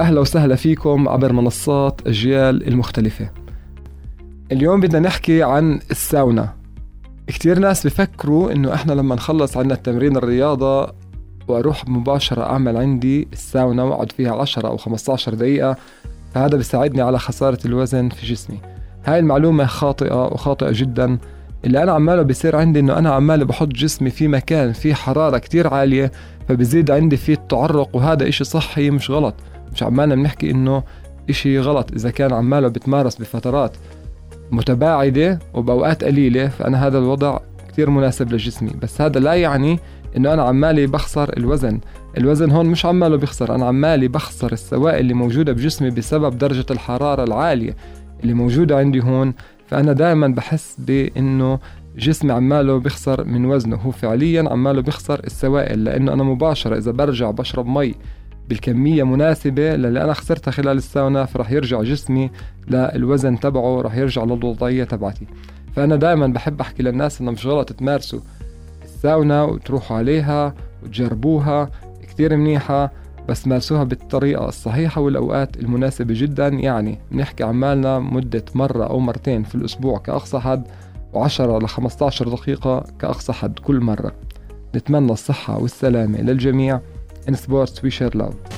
أهلا وسهلا فيكم عبر منصات أجيال المختلفة. اليوم بدنا نحكي عن الساونا. كتير ناس بفكروا إنه إحنا لما نخلص عنا التمرين الرياضة وأروح مباشرة أعمل عندي الساونا وأقعد فيها 10 أو 15 دقيقة فهذا بيساعدني على خسارة الوزن في جسمي. هاي المعلومة خاطئة وخاطئة جدا. اللي أنا عماله بيصير عندي إنه أنا عمال بحط جسمي في مكان فيه حرارة كتير عالية فبزيد عندي فيه التعرق وهذا إشي صحي مش غلط. مش عمالنا بنحكي إنه إشي غلط. إذا كان عماله بتمارس بفترات متباعدة وبأوقات قليلة فأنا هذا الوضع كتير مناسب لجسمي. بس هذا لا يعني إنه أنا عمالي بخسر الوزن. الوزن هون مش عماله بيخسر أنا عمالي بخسر السوائل اللي موجودة بجسمي بسبب درجة الحرارة العالية اللي موجودة عندي هون. فأنا دائما بحس بأنه جسمي عماله بيخسر من وزنه. هو فعليا عماله بيخسر السوائل لأنه أنا مباشرة إذا برجع بشرب مي بالكمية مناسبة للي أنا خسرتها خلال الساونا فرح يرجع جسمي للوزن تبعه رح يرجع للوضعية تبعتي. فأنا دائما بحب أحكي للناس إنه مش غلط تمارسوا الساونا وتروحوا عليها وتجربوها كتير منيحة بس مارسوها بالطريقة الصحيحة والأوقات المناسبة جدا. يعني بنحكي عمالنا مدة مرة أو مرتين في الأسبوع كأقصى حد و10 ل 15 دقيقة كأقصى حد كل مرة. نتمنى الصحة والسلامة للجميع. In sports we share love.